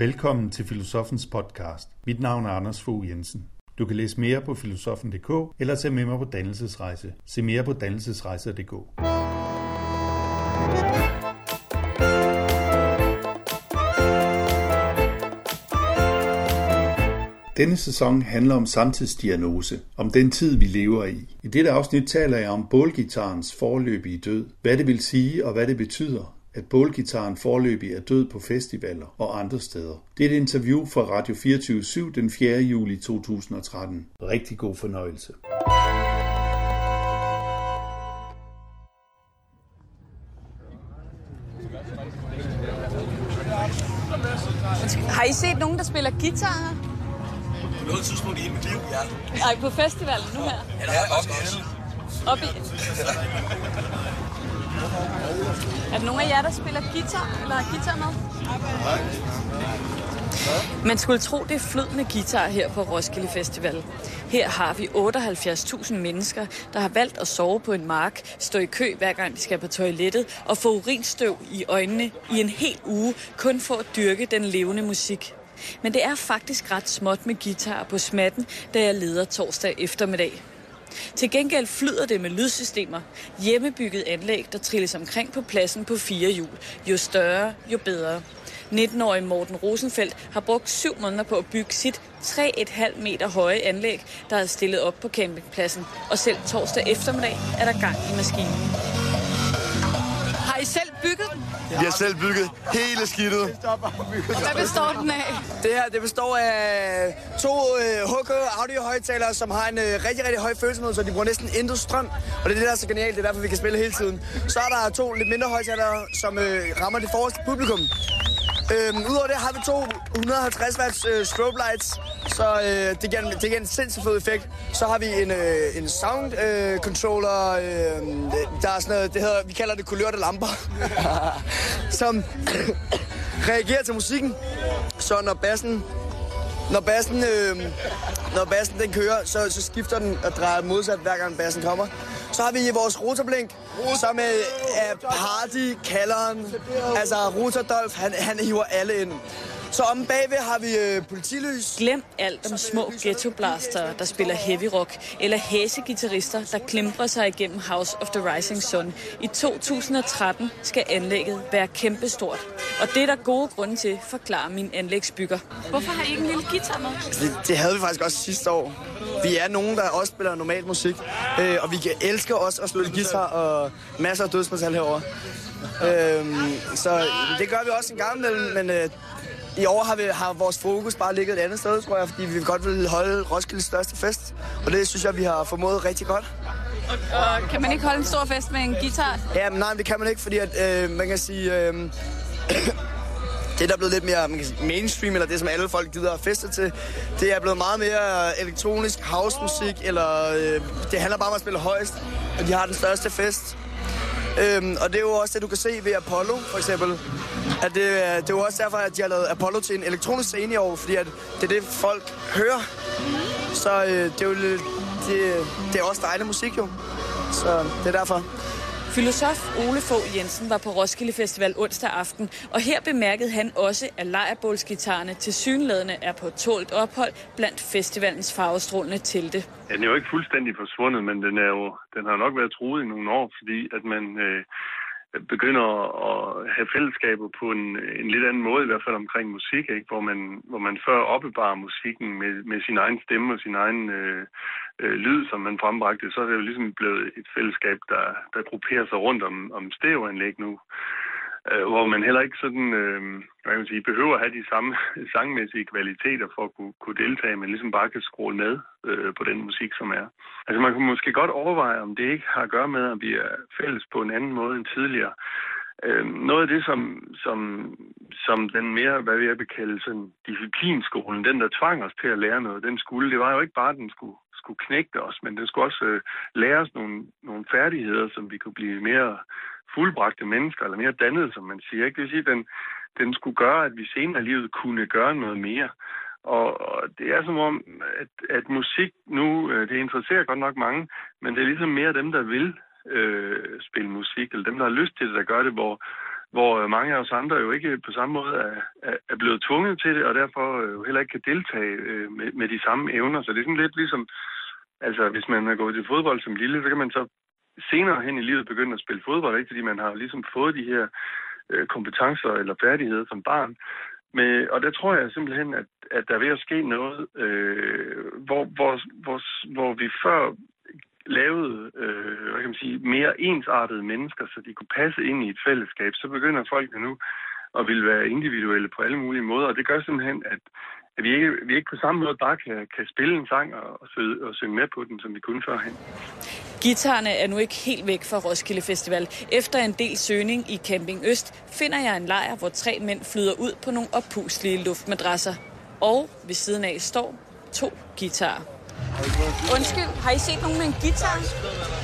Velkommen til Filosofens podcast. Mit navn er Anders Fogh Jensen. Du kan læse mere på filosofen.dk eller tage med mig på dannelsesrejse. Se mere på dannelsesrejser.dk. Denne sæson handler om samtidsdiagnose, om den tid, vi lever i. I dette afsnit taler jeg om bålgitarens forløbige død, hvad det vil sige og hvad det betyder, at bålgitaren forløbig er død på festivaler og andre steder. Det er et interview fra Radio 24 den 4. juli 2013. Rigtig god fornøjelse. Har I set nogen, der spiller guitar her? På noget tidspunkt i hele mit liv, ja. Nej, på festivalen nu her. Ja, jeg også også. Op i... Er der nogen af jer, der spiller guitar, eller har guitar med? Man skulle tro, det er flydende guitar her på Roskilde Festival. Her har vi 78.000 mennesker, der har valgt at sove på en mark, stå i kø hver gang de skal på toilettet og få urinstøv i øjnene i en hel uge, kun for at dyrke den levende musik. Men det er faktisk ret småt med guitar på smatten, da jeg leder torsdag eftermiddag. Til gengæld flyder det med lydsystemer. Hjemmebygget anlæg, der trilles omkring på pladsen på fire hjul. Jo større, jo bedre. 19-årige Morten Rosenfeldt har brugt syv måneder på at bygge sit 3,5 meter høje anlæg, der er stillet op på campingpladsen. Og selv torsdag eftermiddag er der gang i maskinen. Vi har selv bygget hele skidtet. Hvad består den af? Det her det består af to øh, HK audio-højtalere, som har en øh, rigtig, rigtig høj følsomhed, så de bruger næsten intet strøm. Og det er det, der er så genialt. Det er derfor, vi kan spille hele tiden. Så er der to lidt mindre højtalere, som øh, rammer det forreste publikum. Øhm, Udover det har vi to 150 watts øh, strobe lights, så øh, det, giver en, det giver en sindssygt fed effekt. Så har vi en, øh, en sound øh, controller, øh, der er sådan noget, det hedder, vi kalder det kulørte lamper, som reagerer til musikken. Så når bassen når bassen, øh, når bassen den kører, så, så skifter den og drejer modsat hver gang bassen kommer. Så har vi vores rotorblink, som er, er party kalderen. Altså Rotordolf, han, han hiver alle ind. Så om bagved har vi øh, politilys. Glem alt om små ghettoblaster, der spiller heavy rock, eller hæsegitarrister, der klimper sig igennem House of the Rising Sun. I 2013 skal anlægget være kæmpestort. Og det er der gode grunde til, forklarer min anlægsbygger. Hvorfor har I ikke en lille guitar med? Det, det havde vi faktisk også sidste år. Vi er nogen, der også spiller normal musik, øh, og vi elsker også at spille guitar og masser af dødsmetal herovre. Øh, så det gør vi også en gang imellem, men øh, i år har, vi, har vores fokus bare ligget et andet sted, tror jeg, fordi vi godt vil holde Roskildes største fest. Og det synes jeg, vi har formået rigtig godt. Og, og kan man ikke holde en stor fest med en guitar? Ja, men nej, det kan man ikke, fordi at, øh, man kan sige... Øh, det, der er blevet lidt mere mainstream, eller det, som alle folk gider at feste til, det er blevet meget mere øh, elektronisk housemusik, eller øh, det handler bare om at spille højst, og de har den største fest. Øhm, og det er jo også det, du kan se ved Apollo, for eksempel. At det, øh, det er jo også derfor, at de har lavet Apollo til en elektronisk scene i år, fordi at det er det, folk hører. Så øh, det er jo lidt- det, det er også dejlig musik, jo. Så det er derfor. Filosof Ole Fogh Jensen var på Roskilde Festival onsdag aften, og her bemærkede han også, at lejrbålsgitarerne til synlædende er på tålt ophold blandt festivalens farvestrålende telte. Ja, den er jo ikke fuldstændig forsvundet, men den, er jo, den har nok været truet i nogle år, fordi at man øh, begynder at have fællesskaber på en, en lidt anden måde, i hvert fald omkring musik, ikke? Hvor, man, hvor man før opbevarer musikken med, med sin egen stemme og sin egen øh, øh, lyd, som man frembragte, så er det jo ligesom blevet et fællesskab, der, der grupperer sig rundt om, om stereoanlæg nu øh, hvor man heller ikke sådan, øh, hvad kan man sige, behøver at have de samme sangmæssige kvaliteter for at kunne, kunne deltage, men ligesom bare kan skrue med øh, på den musik, som er. Altså man kunne måske godt overveje, om det ikke har at gøre med, at vi er fælles på en anden måde end tidligere. Øh, noget af det, som, som, som den mere, hvad vi jeg kalde sådan disciplinskolen, den der tvang os til at lære noget, den skulle, det var jo ikke bare, at den skulle, skulle knægte os, men den skulle også øh, lære os nogle, nogle færdigheder, som vi kunne blive mere fuldbragte mennesker, eller mere dannede, som man siger. Ikke? Det vil sige, at den, den skulle gøre, at vi senere i livet kunne gøre noget mere. Og, og det er som om, at, at musik nu, øh, det interesserer godt nok mange, men det er ligesom mere dem, der vil øh, spille musik, eller dem, der har lyst til det, der gør det, hvor, hvor øh, mange af os andre jo ikke på samme måde er, er, blevet tvunget til det, og derfor øh, jo heller ikke kan deltage med, med de samme evner. Så det er sådan lidt ligesom, altså hvis man har gået til fodbold som lille, så kan man så senere hen i livet begyndt at spille fodbold, ikke? fordi man har ligesom fået de her øh, kompetencer eller færdigheder som barn. Men, og der tror jeg simpelthen, at, at der er ved at ske noget, øh, hvor, hvor, hvor, hvor vi før lavede øh, hvad kan man sige, mere ensartede mennesker, så de kunne passe ind i et fællesskab, så begynder folk nu at ville være individuelle på alle mulige måder. Og det gør simpelthen, at, at vi, ikke, vi ikke på samme måde bare kan, kan spille en sang og, og, søge, og synge med på den, som vi kunne førhen. Gitarerne er nu ikke helt væk fra Roskilde Festival. Efter en del søgning i Camping Øst finder jeg en lejr, hvor tre mænd flyder ud på nogle opuslige luftmadrasser. Og ved siden af står to guitarer. Undskyld, har I set nogen med en guitar?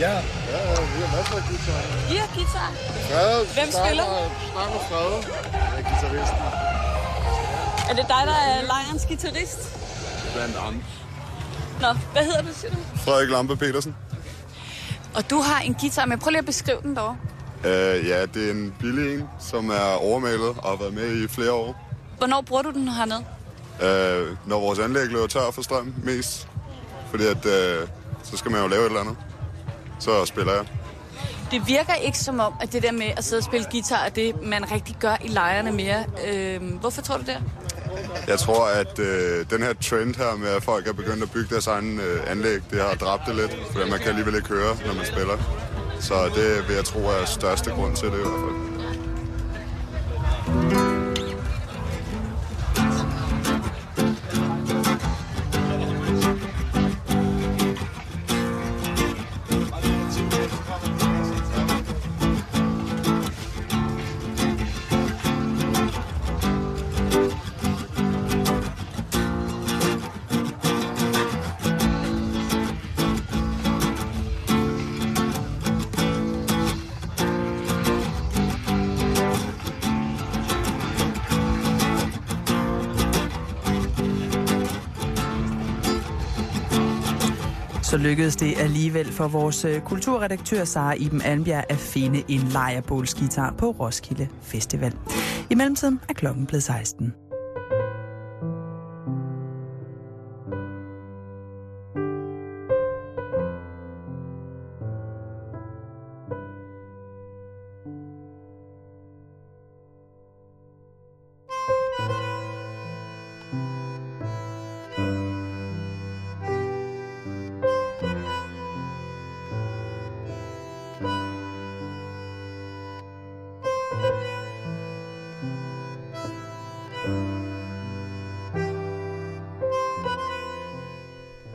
Ja, ja, vi har masser af guitarer. I har guitar? Frede, Hvem spiller? Snak med Frede. Jeg er guitaristen. Er det dig, der er lejrens guitarist? Blandt andet. Nå, hvad hedder du, siger du? Frederik Lampe Petersen. Og du har en guitar med. Prøv lige at beskrive den dog. Uh, ja, det er en billig en, som er overmalet og har været med i flere år. Hvornår bruger du den hernede? Uh, når vores anlæg løber tør for strøm mest. Fordi at, uh, så skal man jo lave et eller andet. Så spiller jeg. Det virker ikke som om, at det der med at sidde og spille guitar er det, man rigtig gør i lejrene mere. Øh, hvorfor tror du det? Jeg tror, at øh, den her trend her med, at folk er begyndt at bygge deres egen øh, anlæg, det har dræbt det lidt, for man kan alligevel ikke høre, når man spiller. Så det vil jeg tro er største grund til det i hvert fald. Så lykkedes det alligevel for vores øh, kulturredaktør Sara Iben Almbjerg at finde en lejerbålsgitar på Roskilde Festival. I mellemtiden er klokken blevet 16.